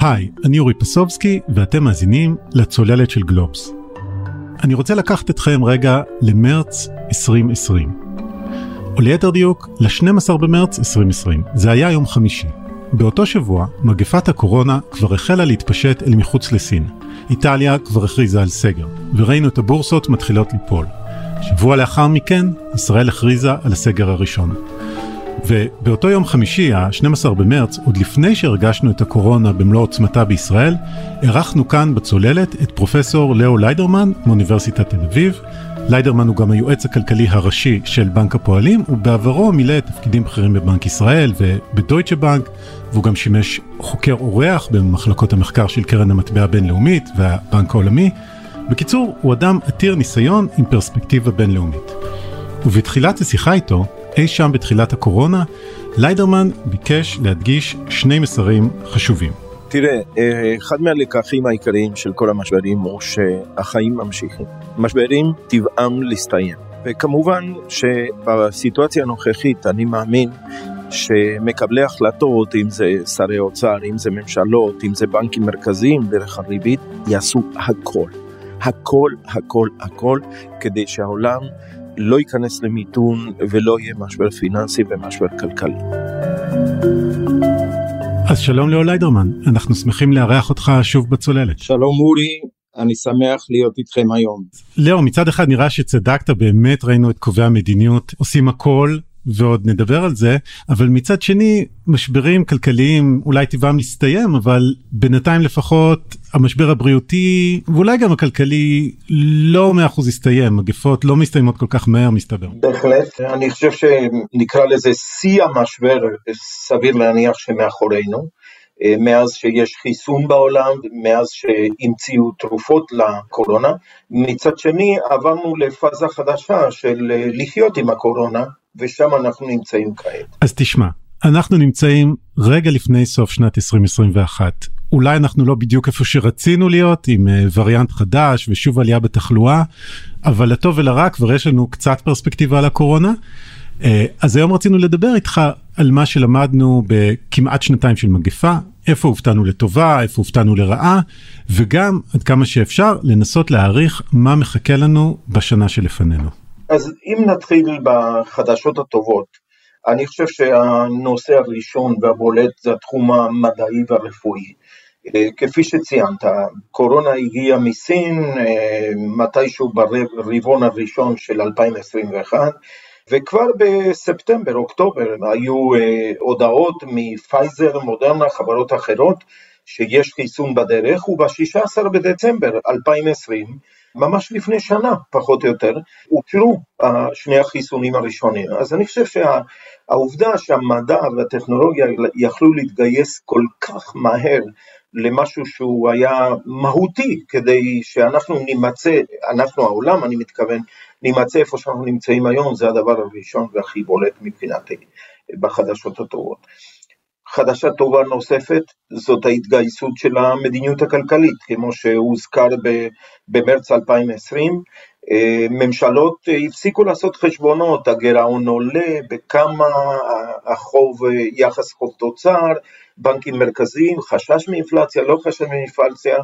היי, אני אורי פסובסקי ואתם מאזינים לצוללת של גלובס. אני רוצה לקחת אתכם רגע למרץ 2020. או ליתר דיוק, ל-12 במרץ 2020. זה היה יום חמישי. באותו שבוע, מגפת הקורונה כבר החלה להתפשט אל מחוץ לסין. איטליה כבר הכריזה על סגר, וראינו את הבורסות מתחילות ליפול. שבוע לאחר מכן, ישראל הכריזה על הסגר הראשון. ובאותו יום חמישי, ה-12 במרץ, עוד לפני שהרגשנו את הקורונה במלוא עוצמתה בישראל, אירחנו כאן בצוללת את פרופסור לאו ליידרמן מאוניברסיטת תל אביב. ליידרמן הוא גם היועץ הכלכלי הראשי של בנק הפועלים, ובעברו מילא תפקידים בכירים בבנק ישראל ובדויטשה בנק, והוא גם שימש חוקר אורח במחלקות המחקר של קרן המטבע הבינלאומית והבנק העולמי. בקיצור, הוא אדם עתיר ניסיון עם פרספקטיבה בינלאומית. ובתחילת השיחה איתו, אי שם בתחילת הקורונה, ליידרמן ביקש להדגיש שני מסרים חשובים. תראה, אחד מהלקחים העיקריים של כל המשברים הוא שהחיים ממשיכים. משברים טבעם להסתיים. וכמובן שבסיטואציה הנוכחית אני מאמין שמקבלי החלטות, אם זה שרי אוצר, אם זה ממשלות, אם זה בנקים מרכזיים דרך הריבית, יעשו הכל. הכל, הכל, הכל, כדי שהעולם לא ייכנס למיתון ולא יהיה משבר פיננסי ומשבר כלכלי. אז שלום לאו ליידרמן, אנחנו שמחים לארח אותך שוב בצוללת. שלום אורי, אני שמח להיות איתכם היום. לאו, מצד אחד נראה שצדקת, באמת ראינו את קובעי המדיניות עושים הכל ועוד נדבר על זה, אבל מצד שני, משברים כלכליים אולי טבעם להסתיים, אבל בינתיים לפחות המשבר הבריאותי ואולי גם הכלכלי לא מאה אחוז הסתיים, מגפות לא מסתיימות כל כך מהר מסתבר. בהחלט, אני חושב שנקרא לזה שיא המשבר, סביר להניח שמאחורינו. מאז שיש חיסון בעולם, מאז שהמציאו תרופות לקורונה. מצד שני, עברנו לפאזה חדשה של לחיות עם הקורונה, ושם אנחנו נמצאים כעת. אז תשמע, אנחנו נמצאים רגע לפני סוף שנת 2021. אולי אנחנו לא בדיוק איפה שרצינו להיות עם וריאנט חדש ושוב עלייה בתחלואה, אבל לטוב ולרע כבר יש לנו קצת פרספקטיבה על הקורונה. אז היום רצינו לדבר איתך על מה שלמדנו בכמעט שנתיים של מגפה, איפה הופתענו לטובה, איפה הופתענו לרעה, וגם עד כמה שאפשר לנסות להעריך מה מחכה לנו בשנה שלפנינו. אז אם נתחיל בחדשות הטובות, אני חושב שהנושא הראשון והבולט זה התחום המדעי והרפואי. כפי שציינת, קורונה הגיעה מסין מתישהו ברבעון הראשון של 2021, וכבר בספטמבר, אוקטובר, היו הודעות מפייזר, מודרנה, חברות אחרות, שיש חיסון בדרך, וב-16 בדצמבר 2020, ממש לפני שנה, פחות או יותר, אושרו שני החיסונים הראשונים. אז אני חושב שהעובדה שהמדע והטכנולוגיה יכלו להתגייס כל כך מהר למשהו שהוא היה מהותי, כדי שאנחנו נימצא, אנחנו העולם, אני מתכוון, נימצא איפה שאנחנו נמצאים היום, זה הדבר הראשון והכי בולט מבחינתי בחדשות הטובות. חדשה טובה נוספת זאת ההתגייסות של המדיניות הכלכלית, כמו שהוזכר במרץ 2020, ממשלות הפסיקו לעשות חשבונות, הגירעון עולה, בכמה החוב, יחס חוב תוצר, בנקים מרכזיים, חשש מאינפלציה, לא חשש מאינפלציה,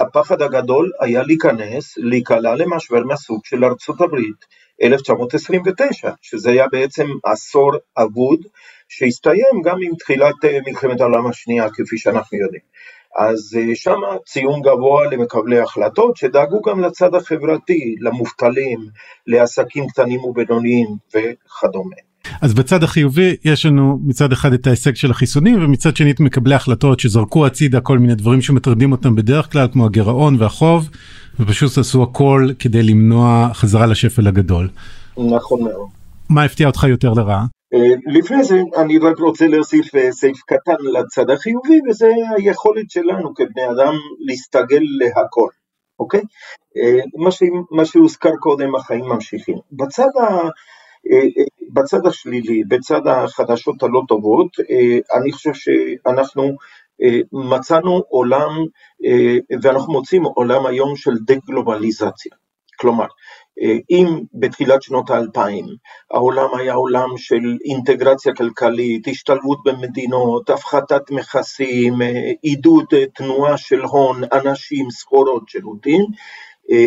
הפחד הגדול היה להיכנס, להיקלע למשבר מהסוג של ארצות הברית 1929, שזה היה בעצם עשור אבוד, שהסתיים גם עם תחילת מלחמת העולם השנייה, כפי שאנחנו יודעים. אז שם ציון גבוה למקבלי החלטות, שדאגו גם לצד החברתי, למובטלים, לעסקים קטנים ובינוניים וכדומה. אז בצד החיובי יש לנו מצד אחד את ההישג של החיסונים ומצד שני את מקבלי החלטות שזרקו הצידה כל מיני דברים שמטרדים אותם בדרך כלל כמו הגירעון והחוב ופשוט עשו הכל כדי למנוע חזרה לשפל הגדול. נכון מאוד. מה הפתיע אותך יותר לרעה? לפני זה אני רק רוצה להוסיף סעיף קטן לצד החיובי וזה היכולת שלנו כבני אדם להסתגל להכל, אוקיי? מה, ש... מה שהוזכר קודם החיים ממשיכים. בצד ה... בצד השלילי, בצד החדשות הלא טובות, אני חושב שאנחנו מצאנו עולם, ואנחנו מוצאים עולם היום של דה-גלובליזציה. כלומר, אם בתחילת שנות האלפיים העולם היה עולם של אינטגרציה כלכלית, השתלבות במדינות, הפחתת מכסים, עידוד תנועה של הון, אנשים, סחורות, שירותים,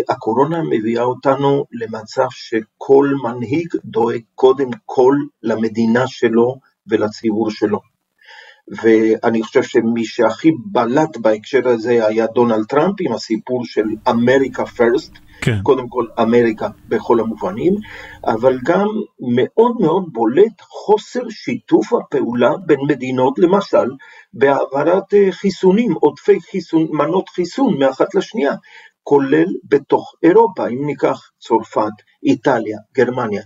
הקורונה מביאה אותנו למצב שכל מנהיג דואג קודם כל למדינה שלו ולציבור שלו. ואני חושב שמי שהכי בלט בהקשר הזה היה דונלד טראמפ עם הסיפור של אמריקה פרסט, כן. קודם כל אמריקה בכל המובנים, אבל גם מאוד מאוד בולט חוסר שיתוף הפעולה בין מדינות, למשל בהעברת אה, חיסונים, עודפי חיסון, מנות חיסון מאחת לשנייה, כולל בתוך אירופה, אם ניקח צרפת, איטליה, גרמניה.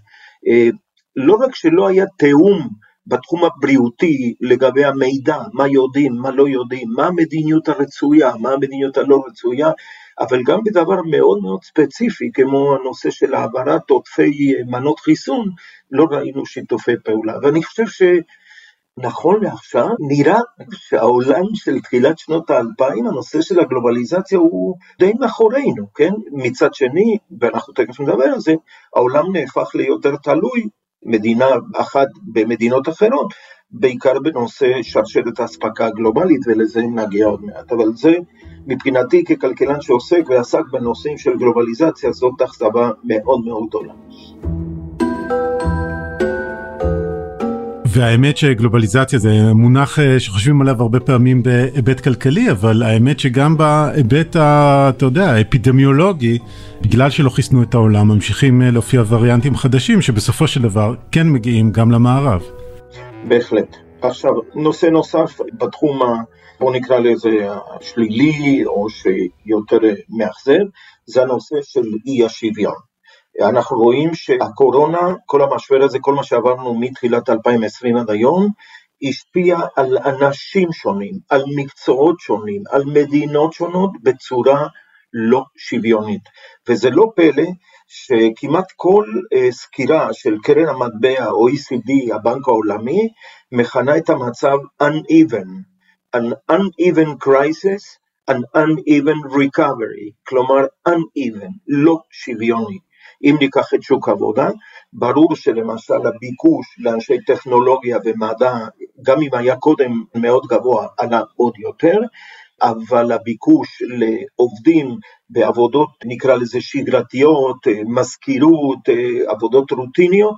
אה, לא רק שלא היה תיאום בתחום הבריאותי לגבי המידע, מה יודעים, מה לא יודעים, מה המדיניות הרצויה, מה המדיניות הלא רצויה, אבל גם בדבר מאוד מאוד ספציפי, כמו הנושא של העברת עודפי מנות חיסון, לא ראינו שיתופי פעולה. ואני חושב שנכון לעכשיו, נראה שהעולם של תחילת שנות האלפיים, הנושא של הגלובליזציה הוא די מאחורינו, כן? מצד שני, ואנחנו תכף נדבר על זה, העולם נהפך ליותר תלוי מדינה אחת במדינות אחרות, בעיקר בנושא שרשרת האספקה הגלובלית, ולזה נגיע עוד מעט. אבל זה, מבחינתי ככלכלן שעוסק ועסק בנושאים של גלובליזציה, זאת אכזבה מאוד מאוד גדולה. והאמת שגלובליזציה זה מונח אה, שחושבים עליו הרבה פעמים בהיבט כלכלי, אבל האמת שגם בהיבט, ה, אתה יודע, האפידמיולוגי, בגלל שלא חיסנו את העולם, ממשיכים אה, להופיע וריאנטים חדשים שבסופו של דבר כן מגיעים גם למערב. בהחלט. עכשיו, נושא נוסף בתחום, בוא נקרא לזה השלילי, או שיותר מאכזב, זה הנושא של אי השוויון. אנחנו רואים שהקורונה, כל המשבר הזה, כל מה שעברנו מתחילת 2020 עד היום, השפיע על אנשים שונים, על מקצועות שונים, על מדינות שונות בצורה לא שוויונית. וזה לא פלא שכמעט כל uh, סקירה של קרן המטבע, OECD, הבנק העולמי, מכנה את המצב uneven, an uneven crisis, an uneven recovery, כלומר uneven, לא שוויוני. אם ניקח את שוק העבודה, ברור שלמשל הביקוש לאנשי טכנולוגיה ומדע, גם אם היה קודם מאוד גבוה, עלה עוד יותר, אבל הביקוש לעובדים בעבודות, נקרא לזה שגרתיות, מזכירות, עבודות רוטיניות,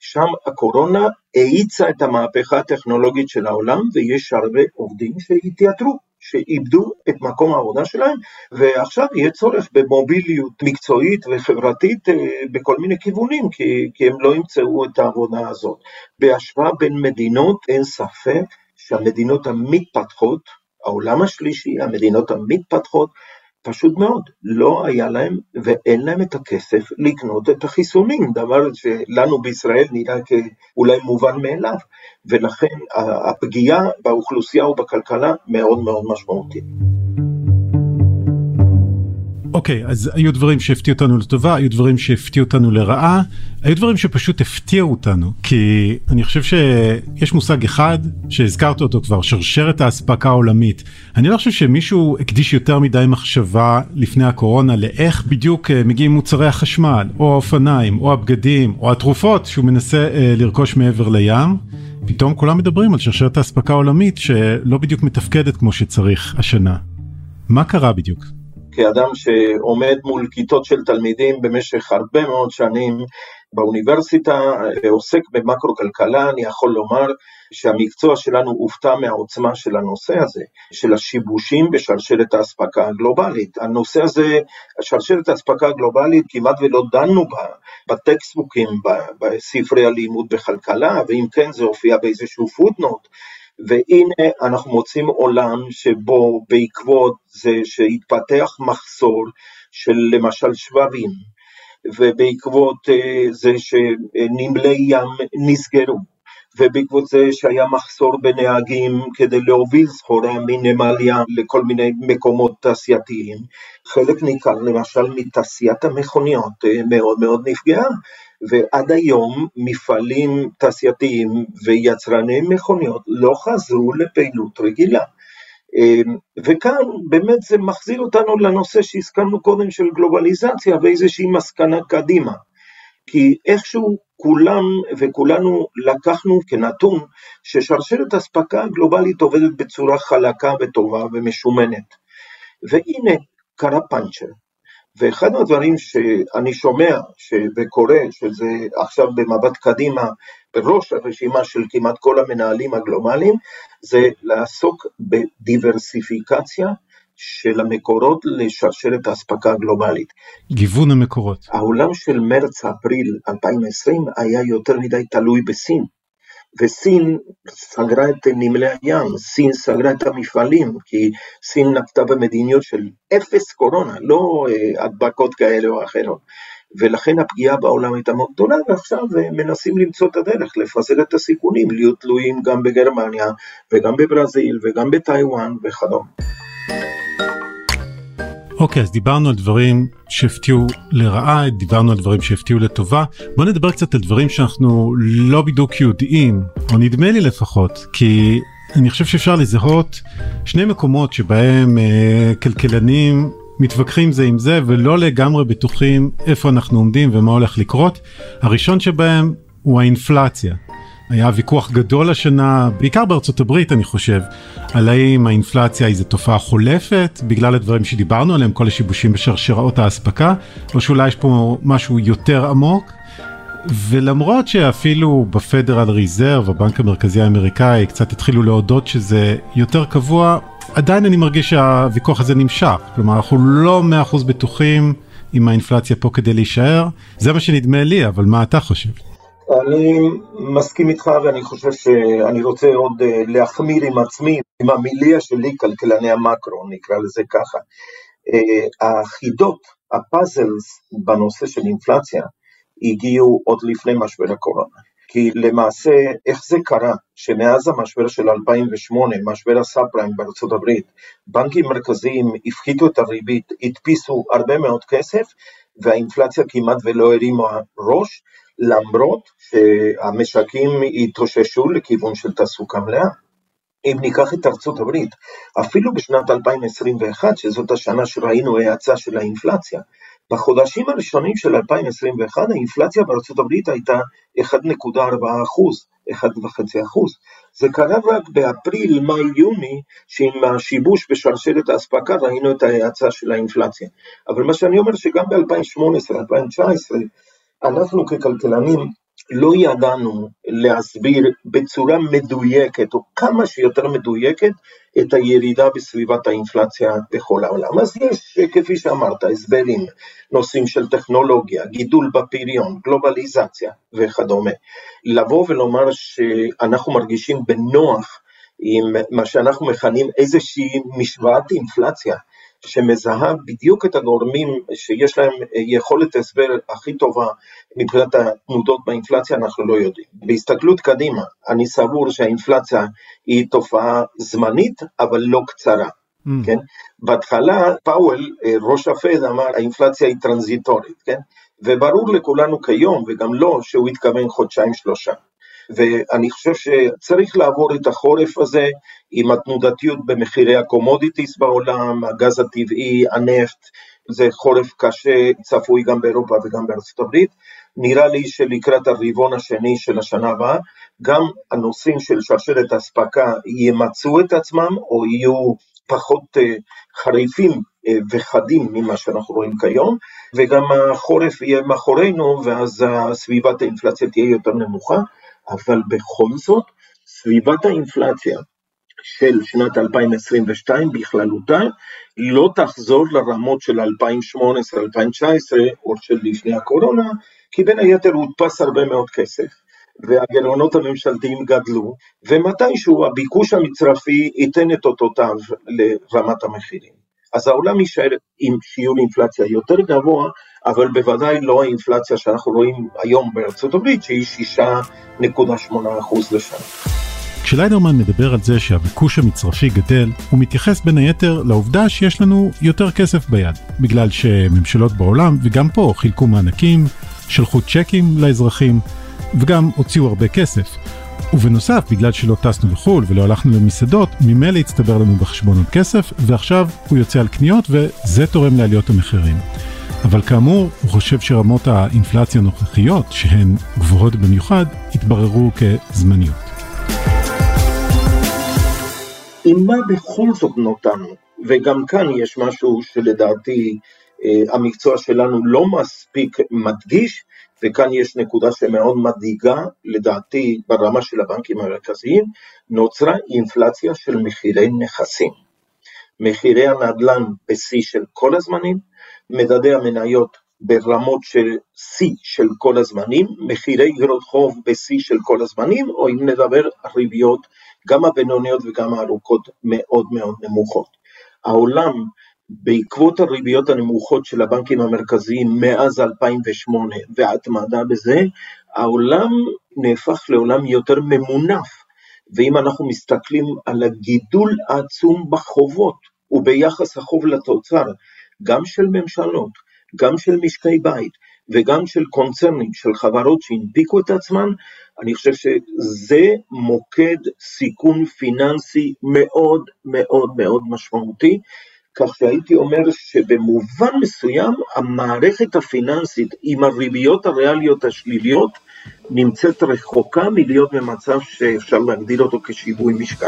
שם הקורונה האיצה את המהפכה הטכנולוגית של העולם ויש הרבה עובדים שהתייתרו. שאיבדו את מקום העבודה שלהם, ועכשיו יהיה צורך במוביליות מקצועית וחברתית אה, בכל מיני כיוונים, כי, כי הם לא ימצאו את העבודה הזאת. בהשוואה בין מדינות אין ספק שהמדינות המתפתחות, העולם השלישי, המדינות המתפתחות, פשוט מאוד, לא היה להם ואין להם את הכסף לקנות את החיסונים, דבר שלנו בישראל נראה כאולי מובן מאליו, ולכן הפגיעה באוכלוסייה ובכלכלה מאוד מאוד משמעותית. אוקיי, okay, אז היו דברים שהפתיעו אותנו לטובה, היו דברים שהפתיעו אותנו לרעה, היו דברים שפשוט הפתיעו אותנו, כי אני חושב שיש מושג אחד שהזכרת אותו כבר, שרשרת האספקה העולמית. אני לא חושב שמישהו הקדיש יותר מדי מחשבה לפני הקורונה לאיך בדיוק אה, מגיעים מוצרי החשמל, או האופניים, או הבגדים, או התרופות שהוא מנסה אה, לרכוש מעבר לים. פתאום כולם מדברים על שרשרת האספקה העולמית שלא בדיוק מתפקדת כמו שצריך השנה. מה קרה בדיוק? כאדם שעומד מול כיתות של תלמידים במשך הרבה מאוד שנים באוניברסיטה, עוסק במקרו-כלכלה, אני יכול לומר שהמקצוע שלנו הופתע מהעוצמה של הנושא הזה, של השיבושים בשרשרת האספקה הגלובלית. הנושא הזה, שרשרת האספקה הגלובלית, כמעט ולא דנו בה בטקסטבוקים, בספרי הלימוד בכלכלה, ואם כן זה הופיע באיזשהו פוטנוט. והנה אנחנו מוצאים עולם שבו בעקבות זה שהתפתח מחסור של למשל שבבים, ובעקבות אה, זה שנמלי ים נסגרו, ובעקבות זה שהיה מחסור בנהגים כדי להוביל סחורה מנמל ים לכל מיני מקומות תעשייתיים, חלק ניכר למשל מתעשיית המכוניות אה, מאוד מאוד נפגעה, ועד היום מפעלים תעשייתיים ויצרני מכוניות לא חזרו לפעילות רגילה. וכאן באמת זה מחזיר אותנו לנושא שהזכרנו קודם של גלובליזציה ואיזושהי מסקנה קדימה. כי איכשהו כולם וכולנו לקחנו כנתון ששרשרת אספקה גלובלית עובדת בצורה חלקה וטובה ומשומנת. והנה קרה פאנצ'ר. ואחד הדברים שאני שומע וקורא, שזה עכשיו במבט קדימה בראש הרשימה של כמעט כל המנהלים הגלובליים, זה לעסוק בדיברסיפיקציה של המקורות לשרשרת האספקה הגלובלית. גיוון המקורות. העולם של מרץ-אפריל 2020 היה יותר מדי תלוי בסין. וסין סגרה את נמלי הים, סין סגרה את המפעלים, כי סין נקטה במדיניות של אפס קורונה, לא אה, הדבקות כאלה או אחרות. ולכן הפגיעה בעולם הייתה מאוד גדולה, ועכשיו אה, מנסים למצוא את הדרך לפזר את הסיכונים, להיות תלויים גם בגרמניה, וגם בברזיל, וגם בטיוואן וכדומה. אוקיי, okay, אז דיברנו על דברים שהפתיעו לרעה, דיברנו על דברים שהפתיעו לטובה. בוא נדבר קצת על דברים שאנחנו לא בדיוק יודעים, או נדמה לי לפחות, כי אני חושב שאפשר לזהות שני מקומות שבהם אה, כלכלנים מתווכחים זה עם זה ולא לגמרי בטוחים איפה אנחנו עומדים ומה הולך לקרות. הראשון שבהם הוא האינפלציה. היה ויכוח גדול השנה, בעיקר בארצות הברית אני חושב, על האם האינפלציה היא איזה תופעה חולפת, בגלל הדברים שדיברנו עליהם, כל השיבושים בשרשראות האספקה, או שאולי יש פה משהו יותר עמוק. ולמרות שאפילו בפדרל ריזרב, הבנק המרכזי האמריקאי, קצת התחילו להודות שזה יותר קבוע, עדיין אני מרגיש שהוויכוח הזה נמשך. כלומר, אנחנו לא 100% בטוחים אם האינפלציה פה כדי להישאר. זה מה שנדמה לי, אבל מה אתה חושב? אני מסכים איתך ואני חושב שאני רוצה עוד אה, להחמיר עם עצמי, עם המיליה שלי, כלכלני המקרו, נקרא לזה ככה. אה, החידות, הפאזלס בנושא של אינפלציה, הגיעו עוד לפני משבר הקורונה. כי למעשה, איך זה קרה שמאז המשבר של 2008, משבר הסאב פריים בארצות הברית, בנקים מרכזיים הפחיתו את הריבית, הדפיסו הרבה מאוד כסף, והאינפלציה כמעט ולא הרימה ראש, למרות שהמשקים התאוששו לכיוון של תעסוקה מלאה. אם ניקח את ארצות הברית, אפילו בשנת 2021, שזאת השנה שראינו האצה של האינפלציה, בחודשים הראשונים של 2021 האינפלציה בארצות הברית הייתה 1.4 אחוז, 1.5 אחוז. זה קרה רק באפריל, מאי, יוני, שעם השיבוש בשרשרת האספקה ראינו את ההאצה של האינפלציה. אבל מה שאני אומר שגם ב-2018, 2019, אנחנו ככלכלנים לא ידענו להסביר בצורה מדויקת, או כמה שיותר מדויקת, את הירידה בסביבת האינפלציה בכל העולם. אז יש, כפי שאמרת, הסברים, נושאים של טכנולוגיה, גידול בפריון, גלובליזציה וכדומה. לבוא ולומר שאנחנו מרגישים בנוח עם מה שאנחנו מכנים איזושהי משוואת אינפלציה, שמזהה בדיוק את הגורמים שיש להם יכולת הסבר הכי טובה מבחינת התנודות באינפלציה, אנחנו לא יודעים. בהסתכלות קדימה, אני סבור שהאינפלציה היא תופעה זמנית, אבל לא קצרה. Mm. כן? בהתחלה פאוול, ראש הפד, אמר האינפלציה היא טרנזיטורית, כן? וברור לכולנו כיום, וגם לו, שהוא התכוון חודשיים שלושה. ואני חושב שצריך לעבור את החורף הזה עם התנודתיות במחירי ה commodities בעולם, הגז הטבעי, הנפט, זה חורף קשה, צפוי גם באירופה וגם בארצות הברית. נראה לי שלקראת הרבעון השני של השנה הבאה, גם הנושאים של שרשרת אספקה ימצאו את עצמם או יהיו פחות uh, חריפים uh, וחדים ממה שאנחנו רואים כיום, וגם החורף יהיה מאחורינו ואז סביבת האינפלציה תהיה יותר נמוכה. אבל בכל זאת, סביבת האינפלציה של שנת 2022 בכללותה לא תחזור לרמות של 2018-2019 או של לפני הקורונה, כי בין היתר הודפס הרבה מאוד כסף. והגירעונות הממשלתיים גדלו, ומתישהו הביקוש המצרפי ייתן את אותותיו לרמת המחירים. אז העולם יישאר עם שיעור אינפלציה יותר גבוה, אבל בוודאי לא האינפלציה שאנחנו רואים היום בארצות הברית, שהיא 6.8% לשנה. כשליידרמן מדבר על זה שהביקוש המצרפי גדל, הוא מתייחס בין היתר לעובדה שיש לנו יותר כסף ביד, בגלל שממשלות בעולם, וגם פה, חילקו מענקים, שלחו צ'קים לאזרחים, וגם הוציאו הרבה כסף. ובנוסף, בגלל שלא טסנו לחו"ל ולא הלכנו למסעדות, ממילא הצטבר לנו בחשבון עוד כסף, ועכשיו הוא יוצא על קניות וזה תורם לעליות המחירים. אבל כאמור, הוא חושב שרמות האינפלציה הנוכחיות, שהן גבוהות במיוחד, יתבררו כזמניות. עם מה בכל זאת נותרנו, וגם כאן יש משהו שלדעתי אה, המקצוע שלנו לא מספיק מדגיש, וכאן יש נקודה שמאוד מדאיגה, לדעתי ברמה של הבנקים המרכזיים, נוצרה אינפלציה של מחירי נכסים. מחירי הנדל"ן בשיא של כל הזמנים, מדדי המניות ברמות של שיא של כל הזמנים, מחירי אגרות חוב בשיא של כל הזמנים, או אם נדבר ריביות, גם הבינוניות וגם הארוכות מאוד מאוד נמוכות. העולם בעקבות הריביות הנמוכות של הבנקים המרכזיים מאז 2008 וההתמדה בזה, העולם נהפך לעולם יותר ממונף. ואם אנחנו מסתכלים על הגידול העצום בחובות וביחס החוב לתוצר, גם של ממשלות, גם של משקי בית וגם של קונצרנים, של חברות שהנפיקו את עצמן, אני חושב שזה מוקד סיכון פיננסי מאוד מאוד מאוד משמעותי, כך שהייתי אומר שבמובן מסוים המערכת הפיננסית עם הריביות הריאליות השליליות נמצאת רחוקה מלהיות במצב שאפשר להגדיל אותו כשיווי משקל.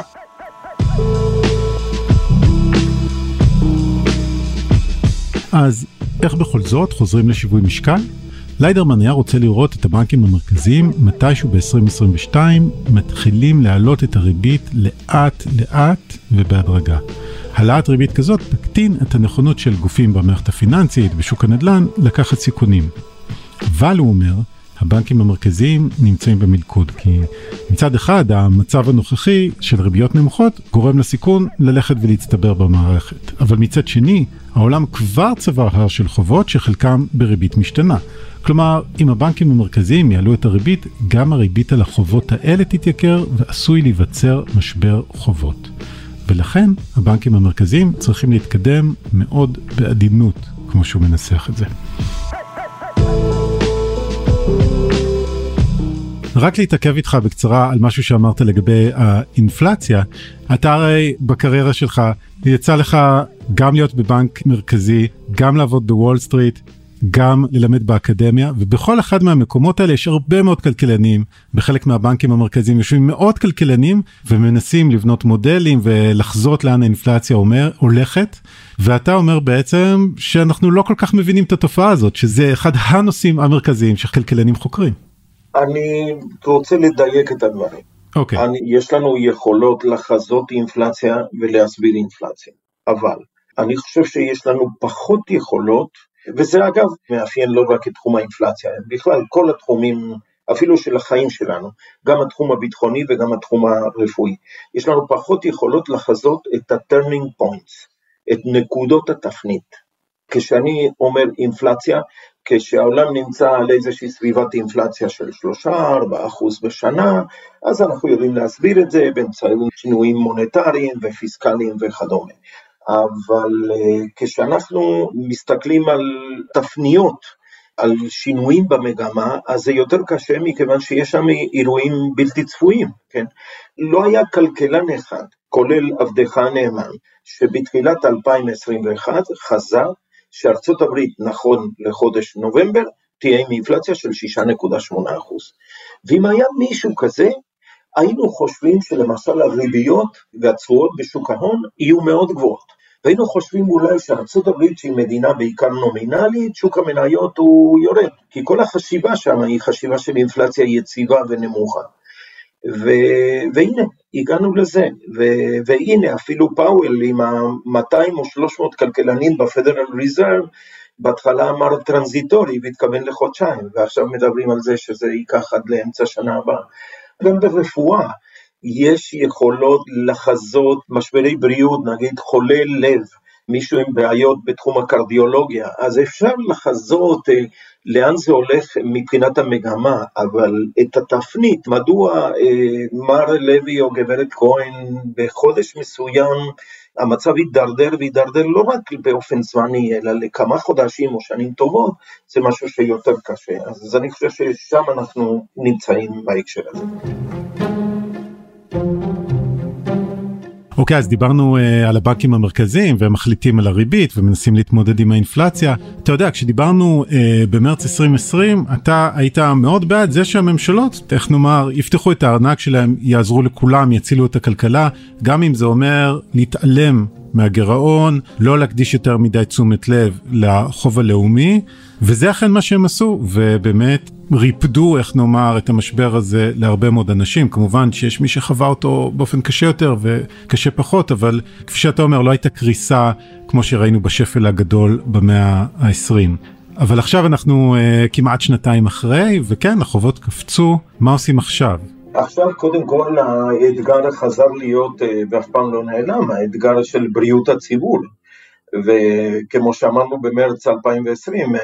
אז איך בכל זאת חוזרים לשיווי משקל? ליידרמן היה רוצה לראות את הבנקים המרכזיים מתישהו ב-2022 מתחילים להעלות את הריבית לאט לאט ובהדרגה. העלאת ריבית כזאת תקטין את הנכונות של גופים במערכת הפיננסית, בשוק הנדל"ן, לקחת סיכונים. אבל הוא אומר, הבנקים המרכזיים נמצאים במלכוד, כי מצד אחד המצב הנוכחי של ריביות נמוכות גורם לסיכון ללכת ולהצטבר במערכת, אבל מצד שני העולם כבר צבר הר של חובות שחלקם בריבית משתנה. כלומר, אם הבנקים המרכזיים יעלו את הריבית, גם הריבית על החובות האלה תתייקר ועשוי להיווצר משבר חובות. ולכן הבנקים המרכזיים צריכים להתקדם מאוד בעדינות, כמו שהוא מנסח את זה. רק להתעכב איתך בקצרה על משהו שאמרת לגבי האינפלציה. אתה הרי בקריירה שלך יצא לך גם להיות בבנק מרכזי, גם לעבוד בוול סטריט, גם ללמד באקדמיה, ובכל אחד מהמקומות האלה יש הרבה מאוד כלכלנים, בחלק מהבנקים המרכזיים יושבים מאות כלכלנים ומנסים לבנות מודלים ולחזות לאן האינפלציה אומר, הולכת, ואתה אומר בעצם שאנחנו לא כל כך מבינים את התופעה הזאת, שזה אחד הנושאים המרכזיים שכלכלנים חוקרים. אני רוצה לדייק את הדברים. אוקיי. Okay. יש לנו יכולות לחזות אינפלציה ולהסביר אינפלציה, אבל אני חושב שיש לנו פחות יכולות וזה אגב מאפיין לא רק את תחום האינפלציה, בכלל כל התחומים, אפילו של החיים שלנו, גם התחום הביטחוני וגם התחום הרפואי. יש לנו פחות יכולות לחזות את ה-turning points, את נקודות התפנית. כשאני אומר אינפלציה, כשהעולם נמצא על איזושהי סביבת אינפלציה של 3-4 אחוז בשנה, אז אנחנו יודעים להסביר את זה באמצעות שינויים מוניטריים ופיסקליים וכדומה. אבל אה, כשאנחנו מסתכלים על תפניות, על שינויים במגמה, אז זה יותר קשה מכיוון שיש שם אירועים בלתי צפויים, כן? לא היה כלכלן אחד, כולל עבדך הנאמן, שבתחילת 2021 חזה שארצות הברית, נכון לחודש נובמבר, תהיה עם אינפלציה של 6.8%. ואם היה מישהו כזה, היינו חושבים שלמשל הריביות והתשואות בשוק ההון יהיו מאוד גבוהות. והיינו חושבים אולי שארצות הברית שהיא מדינה בעיקר נומינלית, שוק המניות הוא יורד, כי כל החשיבה שם היא חשיבה של אינפלציה יציבה ונמוכה. ו... והנה, הגענו לזה, ו... והנה אפילו פאוול עם ה-200 או 300 כלכלנים בפדרל ריזרב, בהתחלה אמר transitory והתכוון לחודשיים, ועכשיו מדברים על זה שזה ייקח עד לאמצע שנה הבאה. גם ברפואה, יש יכולות לחזות משברי בריאות, נגיד חולה לב, מישהו עם בעיות בתחום הקרדיולוגיה, אז אפשר לחזות אה, לאן זה הולך מבחינת המגמה, אבל את התפנית, מדוע אה, מר לוי או גברת כהן בחודש מסוים המצב יידרדר ויידרדר לא רק באופן זמני, אלא לכמה חודשים או שנים טובות, זה משהו שיותר קשה. אז אני חושב ששם אנחנו נמצאים בהקשר הזה. אוקיי, אז דיברנו uh, על הבנקים המרכזיים והם מחליטים על הריבית ומנסים להתמודד עם האינפלציה. אתה יודע, כשדיברנו uh, במרץ 2020, אתה היית מאוד בעד זה שהממשלות, איך נאמר, יפתחו את הארנק שלהם, יעזרו לכולם, יצילו את הכלכלה, גם אם זה אומר להתעלם מהגירעון, לא להקדיש יותר מדי תשומת לב לחוב הלאומי, וזה אכן מה שהם עשו, ובאמת ריפדו, איך נאמר, את המשבר הזה להרבה מאוד אנשים. כמובן שיש מי שחווה אותו באופן קשה יותר וקשה פחות, אבל כפי שאתה אומר, לא הייתה קריסה כמו שראינו בשפל הגדול במאה ה-20. אבל עכשיו אנחנו uh, כמעט שנתיים אחרי, וכן, החובות קפצו, מה עושים עכשיו? עכשיו קודם כל האתגר חזר להיות, אה, ואף פעם לא נעלם, האתגר של בריאות הציבור. וכמו שאמרנו במרץ 2020,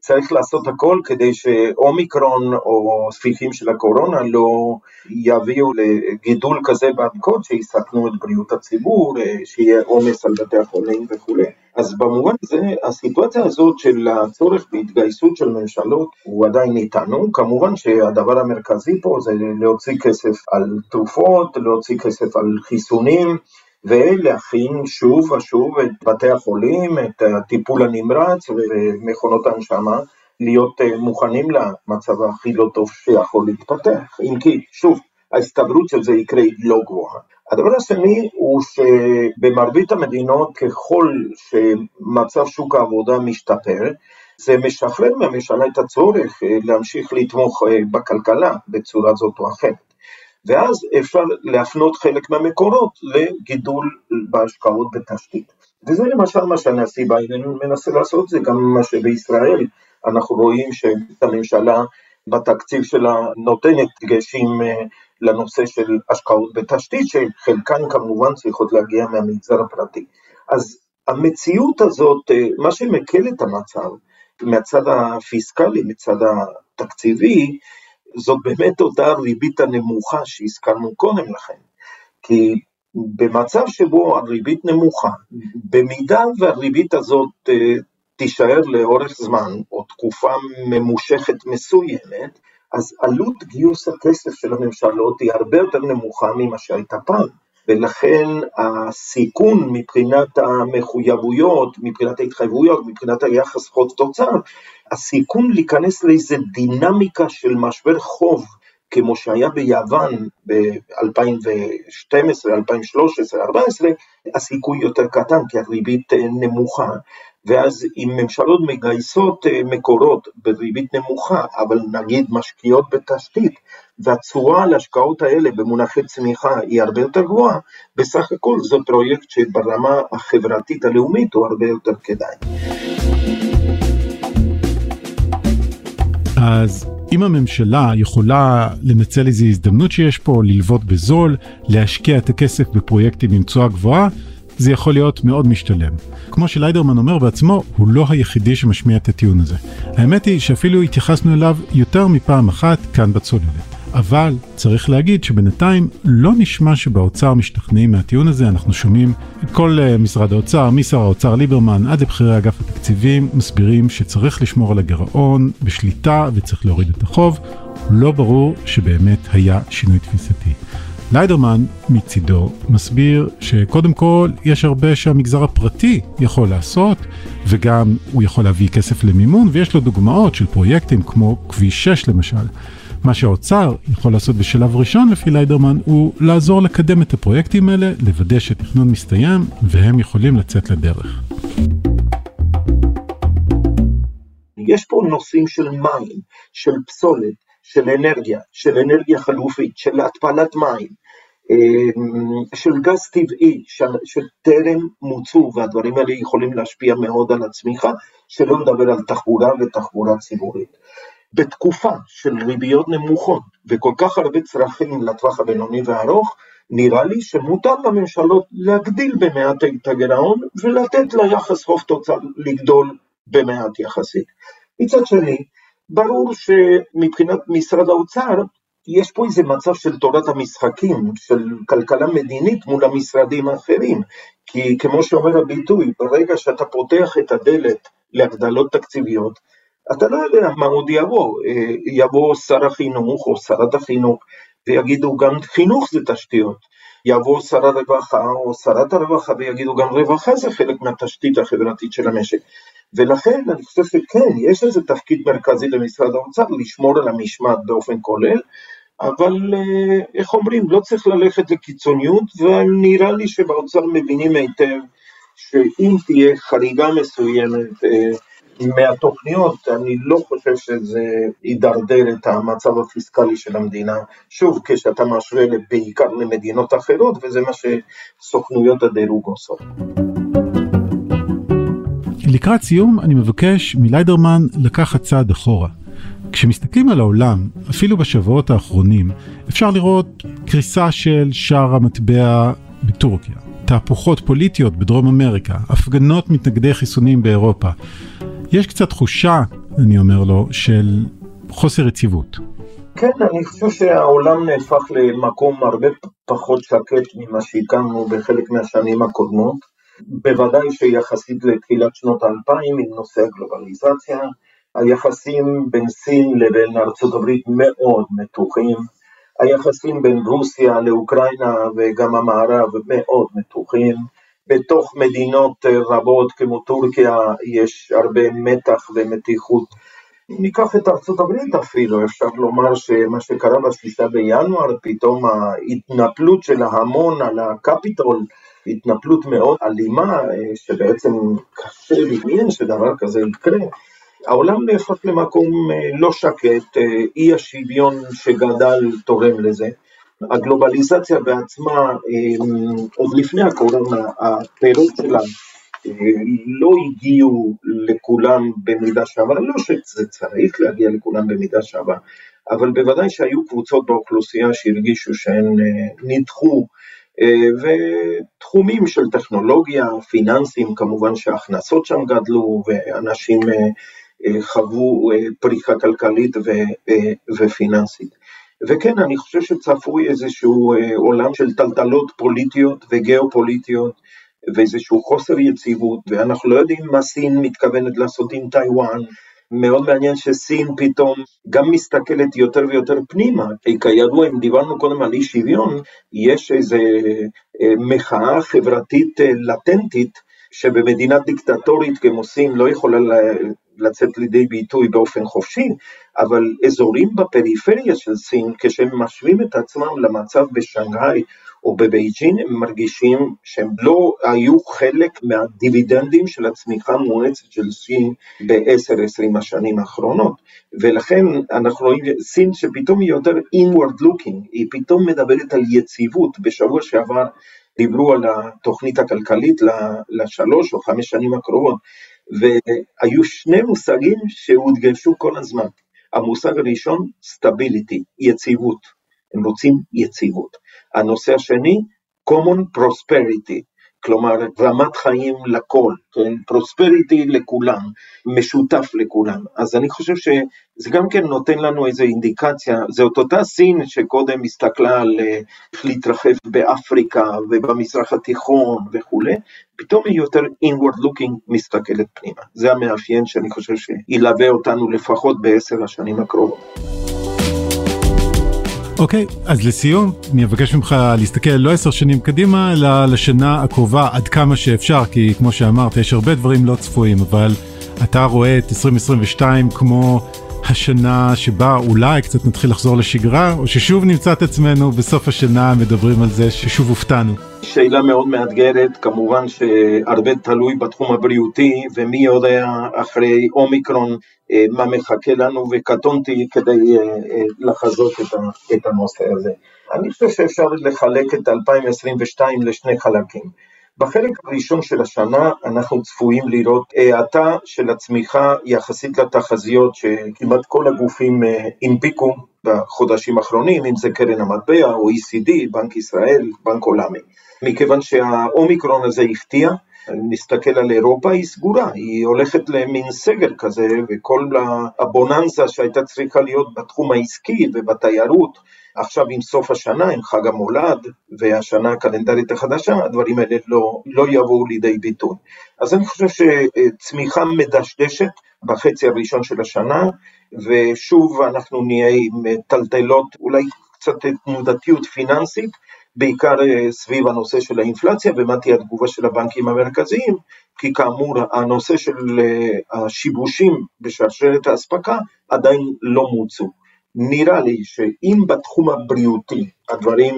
צריך לעשות הכל כדי שאומיקרון או ספיחים של הקורונה לא יביאו לגידול כזה בבדיקות שיסכנו את בריאות הציבור, שיהיה עומס על בתי החולים וכולי. אז במובן הזה, הסיטואציה הזאת של הצורך בהתגייסות של ממשלות הוא עדיין איתנו, כמובן שהדבר המרכזי פה זה להוציא כסף על תרופות, להוציא כסף על חיסונים, ולהכין שוב ושוב את בתי החולים, את הטיפול הנמרץ ומכונות ההנשמה, להיות אה, מוכנים למצב הכי לא טוב שיכול להתפתח. אם כי, שוב, ההסתברות של זה יקרה היא לא גבוהה. הדבר השני הוא שבמרבית המדינות ככל שמצב שוק העבודה משתפר, זה משחרר מהממשלה את הצורך אה, להמשיך לתמוך אה, בכלכלה בצורה זאת או אחרת. ואז אפשר להפנות חלק מהמקורות לגידול בהשקעות בתשתית. וזה למשל מה שהנשיא ביידן מנסה לעשות, זה גם מה שבישראל אנחנו רואים שהממשלה בתקציב שלה נותנת דגשים אה, לנושא של השקעות בתשתית, שחלקן כמובן צריכות להגיע מהמגזר הפרטי. אז המציאות הזאת, אה, מה שמקל את המצב, מהצד הפיסקלי, מצד התקציבי, זאת באמת אותה ריבית הנמוכה שהזכרנו קודם לכן. כי במצב שבו הריבית נמוכה, במידה והריבית הזאת אה, תישאר לאורך זמן, או תקופה ממושכת מסוימת, אז עלות גיוס הכסף של הממשלות היא הרבה יותר נמוכה ממה שהייתה פעם. ולכן הסיכון מבחינת המחויבויות, מבחינת ההתחייבויות, מבחינת היחס חוב תוצר, הסיכון להיכנס לאיזה דינמיקה של משבר חוב, כמו שהיה ביוון ב-2012, 2013, 2014, הסיכוי יותר קטן, כי הריבית נמוכה. ואז אם ממשלות מגייסות אה, מקורות בריבית נמוכה, אבל נגיד משקיעות בתשתית, והתשואה על ההשקעות האלה במונחי צמיחה היא הרבה יותר גבוהה, בסך הכל זה פרויקט שברמה החברתית הלאומית הוא הרבה יותר כדאי. אז אם הממשלה יכולה לנצל איזו הזדמנות שיש פה, ללוות בזול, להשקיע את הכסף בפרויקטים עם תשואה גבוהה, זה יכול להיות מאוד משתלם. כמו שליידרמן אומר בעצמו, הוא לא היחידי שמשמיע את הטיעון הזה. האמת היא שאפילו התייחסנו אליו יותר מפעם אחת כאן בצוללת. אבל צריך להגיד שבינתיים לא נשמע שבאוצר משתכנעים מהטיעון הזה, אנחנו שומעים את כל uh, משרד האוצר, משר האוצר ליברמן עד לבכירי אגף התקציבים, מסבירים שצריך לשמור על הגירעון בשליטה וצריך להוריד את החוב, לא ברור שבאמת היה שינוי תפיסתי. ליידרמן מצידו מסביר שקודם כל יש הרבה שהמגזר הפרטי יכול לעשות וגם הוא יכול להביא כסף למימון ויש לו דוגמאות של פרויקטים כמו כביש 6 למשל. מה שהאוצר יכול לעשות בשלב ראשון לפי ליידרמן הוא לעזור לקדם את הפרויקטים האלה, לוודא שתכנון מסתיים והם יכולים לצאת לדרך. יש פה נושאים של מים, של פסולת, של אנרגיה, של אנרגיה חלופית, של התפלת מים, אמ, של גז טבעי שטרם מוצו והדברים האלה יכולים להשפיע מאוד על הצמיחה, שלא נדבר על תחבורה ותחבורה ציבורית. בתקופה של ריביות נמוכות וכל כך הרבה צרכים לטווח הבינוני והארוך, נראה לי שמותר לממשלות להגדיל במעט את הגירעון ולתת ליחס חוב תוצר לגדול במעט יחסית. מצד שני, ברור שמבחינת משרד האוצר, יש פה איזה מצב של תורת המשחקים, של כלכלה מדינית מול המשרדים האחרים, כי כמו שאומר הביטוי, ברגע שאתה פותח את הדלת להגדלות תקציביות, אתה לא יודע מה עוד יבוא, אה, יבוא שר החינוך או שרת החינוך ויגידו גם חינוך זה תשתיות. יבוא שר הרווחה או שרת הרווחה ויגידו גם רווחה זה חלק מהתשתית החברתית של המשק. ולכן אני חושב שכן, יש איזה תפקיד מרכזי למשרד האוצר לשמור על המשמעת באופן כולל, אבל אה, איך אומרים, לא צריך ללכת לקיצוניות, ונראה לי שבאוצר מבינים היטב שאם תהיה חריגה מסוימת אה, מהתוכניות, אני לא חושב שזה ידרדר את המצב הפיסקלי של המדינה. שוב, כשאתה משווה בעיקר למדינות אחרות, וזה מה שסוכנויות הדירוג עושות. לקראת סיום אני מבקש מליידרמן לקחת צעד אחורה. כשמסתכלים על העולם, אפילו בשבועות האחרונים, אפשר לראות קריסה של שער המטבע בטורקיה, תהפוכות פוליטיות בדרום אמריקה, הפגנות מתנגדי חיסונים באירופה. יש קצת תחושה, אני אומר לו, של חוסר יציבות. כן, אני חושב שהעולם נהפך למקום הרבה פחות שקט ממה שהכרנו בחלק מהשנים הקודמות. בוודאי שיחסית לתחילת שנות האלפיים עם נושא הגלובליזציה, היחסים בין סין לבין ארצות הברית מאוד מתוחים, היחסים בין רוסיה לאוקראינה וגם המערב מאוד מתוחים, בתוך מדינות רבות כמו טורקיה יש הרבה מתח ומתיחות. ניקח את ארצות הברית אפילו, אפשר לומר שמה שקרה בשליטה בינואר, פתאום ההתנפלות של ההמון על הקפיטול, התנפלות מאוד אלימה, שבעצם קשה לדמיין שדבר כזה יקרה. העולם נהפך למקום אה, לא שקט, אה, אי השוויון שגדל תורם לזה. הגלובליזציה בעצמה, אה, עוד לפני הקורונה, הפירות שלה לא הגיעו לכולם במידה שווה, לא שזה צריך להגיע לכולם במידה שווה, אבל בוודאי שהיו קבוצות באוכלוסייה שהרגישו שהן נדחו, ותחומים של טכנולוגיה, פיננסים, כמובן שההכנסות שם גדלו, ואנשים חוו אה, פריחה כלכלית אה, ופיננסית. וכן, אני חושב שצפוי איזשהו אה, עולם של טלטלות פוליטיות וגיאופוליטיות ואיזשהו חוסר יציבות, ואנחנו לא יודעים מה סין מתכוונת לעשות עם טיוואן. מאוד מעניין שסין פתאום גם מסתכלת יותר ויותר פנימה, כי כידוע, אם דיברנו קודם על אי שוויון, יש איזו מחאה חברתית לטנטית שבמדינה דיקטטורית כמו סין לא יכולה לצאת לידי ביטוי באופן חופשי, אבל אזורים בפריפריה של סין, כשהם משווים את עצמם למצב בשנגחאי או בבייג'ין, הם מרגישים שהם לא היו חלק מהדיבידנדים של הצמיחה המואצת של סין ב-10-20 השנים האחרונות. ולכן אנחנו רואים סין שפתאום היא יותר inward looking, היא פתאום מדברת על יציבות. בשבוע שעבר דיברו על התוכנית הכלכלית לשלוש או חמש שנים הקרובות, והיו שני מושגים שהודגשו כל הזמן. המושג הראשון, סטביליטי, יציבות. הם רוצים יציבות. הנושא השני, common prosperity, כלומר רמת חיים לכל, כן? פרוספריטי לכולם, משותף לכולם. אז אני חושב שזה גם כן נותן לנו איזו אינדיקציה, זאת אותה סין שקודם הסתכלה על אה, איך להתרחב באפריקה ובמזרח התיכון וכולי, פתאום היא יותר inward looking מסתכלת פנימה. זה המאפיין שאני חושב שילווה אותנו לפחות בעשר השנים הקרובות. אוקיי, אז לסיום, אני אבקש ממך להסתכל לא עשר שנים קדימה, אלא לשנה הקרובה עד כמה שאפשר, כי כמו שאמרת, יש הרבה דברים לא צפויים, אבל אתה רואה את 2022 כמו השנה שבה אולי קצת נתחיל לחזור לשגרה, או ששוב נמצא את עצמנו בסוף השנה מדברים על זה ששוב הופתענו. שאלה מאוד מאתגרת, כמובן שהרבה תלוי בתחום הבריאותי, ומי יודע אחרי אומיקרון אה, מה מחכה לנו, וקטונתי כדי אה, אה, לחזות את הנושא הזה. אני חושב שאפשר לחלק את 2022 לשני חלקים. בחלק הראשון של השנה אנחנו צפויים לראות האטה של הצמיחה יחסית לתחזיות שכמעט כל הגופים הנפיקו בחודשים האחרונים, אם זה קרן המטבע או ECD, בנק ישראל, בנק עולמי. מכיוון שהאומיקרון הזה הפתיע, נסתכל על אירופה, היא סגורה, היא הולכת למין סגר כזה, וכל הבוננזה שהייתה צריכה להיות בתחום העסקי ובתיירות, עכשיו עם סוף השנה, עם חג המולד והשנה הקלנדרית החדשה, הדברים האלה לא, לא יבואו לידי ביטוי. אז אני חושב שצמיחה מדשדשת בחצי הראשון של השנה, ושוב אנחנו נהיה עם טלטלות אולי קצת תנודתיות פיננסית, בעיקר סביב הנושא של האינפלציה ומה תהיה התגובה של הבנקים המרכזיים, כי כאמור הנושא של השיבושים בשרשרת האספקה עדיין לא מוצו. נראה לי שאם בתחום הבריאותי הדברים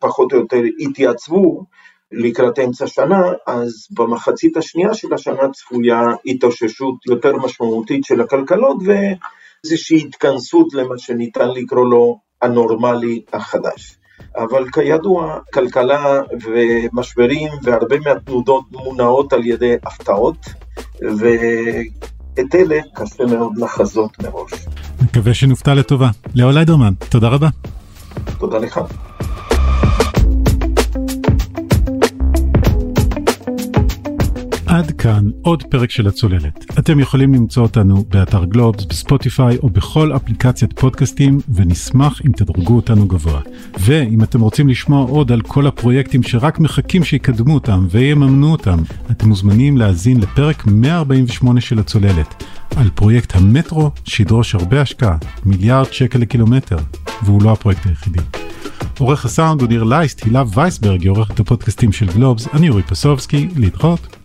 פחות או יותר יתייצבו, לקראת אמצע שנה, אז במחצית השנייה של השנה צפויה התאוששות יותר משמעותית של הכלכלות ואיזושהי התכנסות למה שניתן לקרוא לו הנורמלי החדש. אבל כידוע, כלכלה ומשברים והרבה מהתנודות מונעות על ידי הפתעות, ואת אלה קשה מאוד לחזות מראש. מקווה שנופתע לטובה. לאו ליידרמן, תודה רבה. תודה לך. עד כאן עוד פרק של הצוללת. אתם יכולים למצוא אותנו באתר גלובס, בספוטיפיי או בכל אפליקציית פודקאסטים, ונשמח אם תדרגו אותנו גבוה. ואם אתם רוצים לשמוע עוד על כל הפרויקטים שרק מחכים שיקדמו אותם ויממנו אותם, אתם מוזמנים להאזין לפרק 148 של הצוללת, על פרויקט המטרו שידרוש הרבה השקעה, מיליארד שקל לקילומטר, והוא לא הפרויקט היחידי. עורך הסאונד הוא ניר לייסט, הילה וייסברג היא עורכת הפודקאסטים של גלובס, אני אורי פסובסקי, להתראות.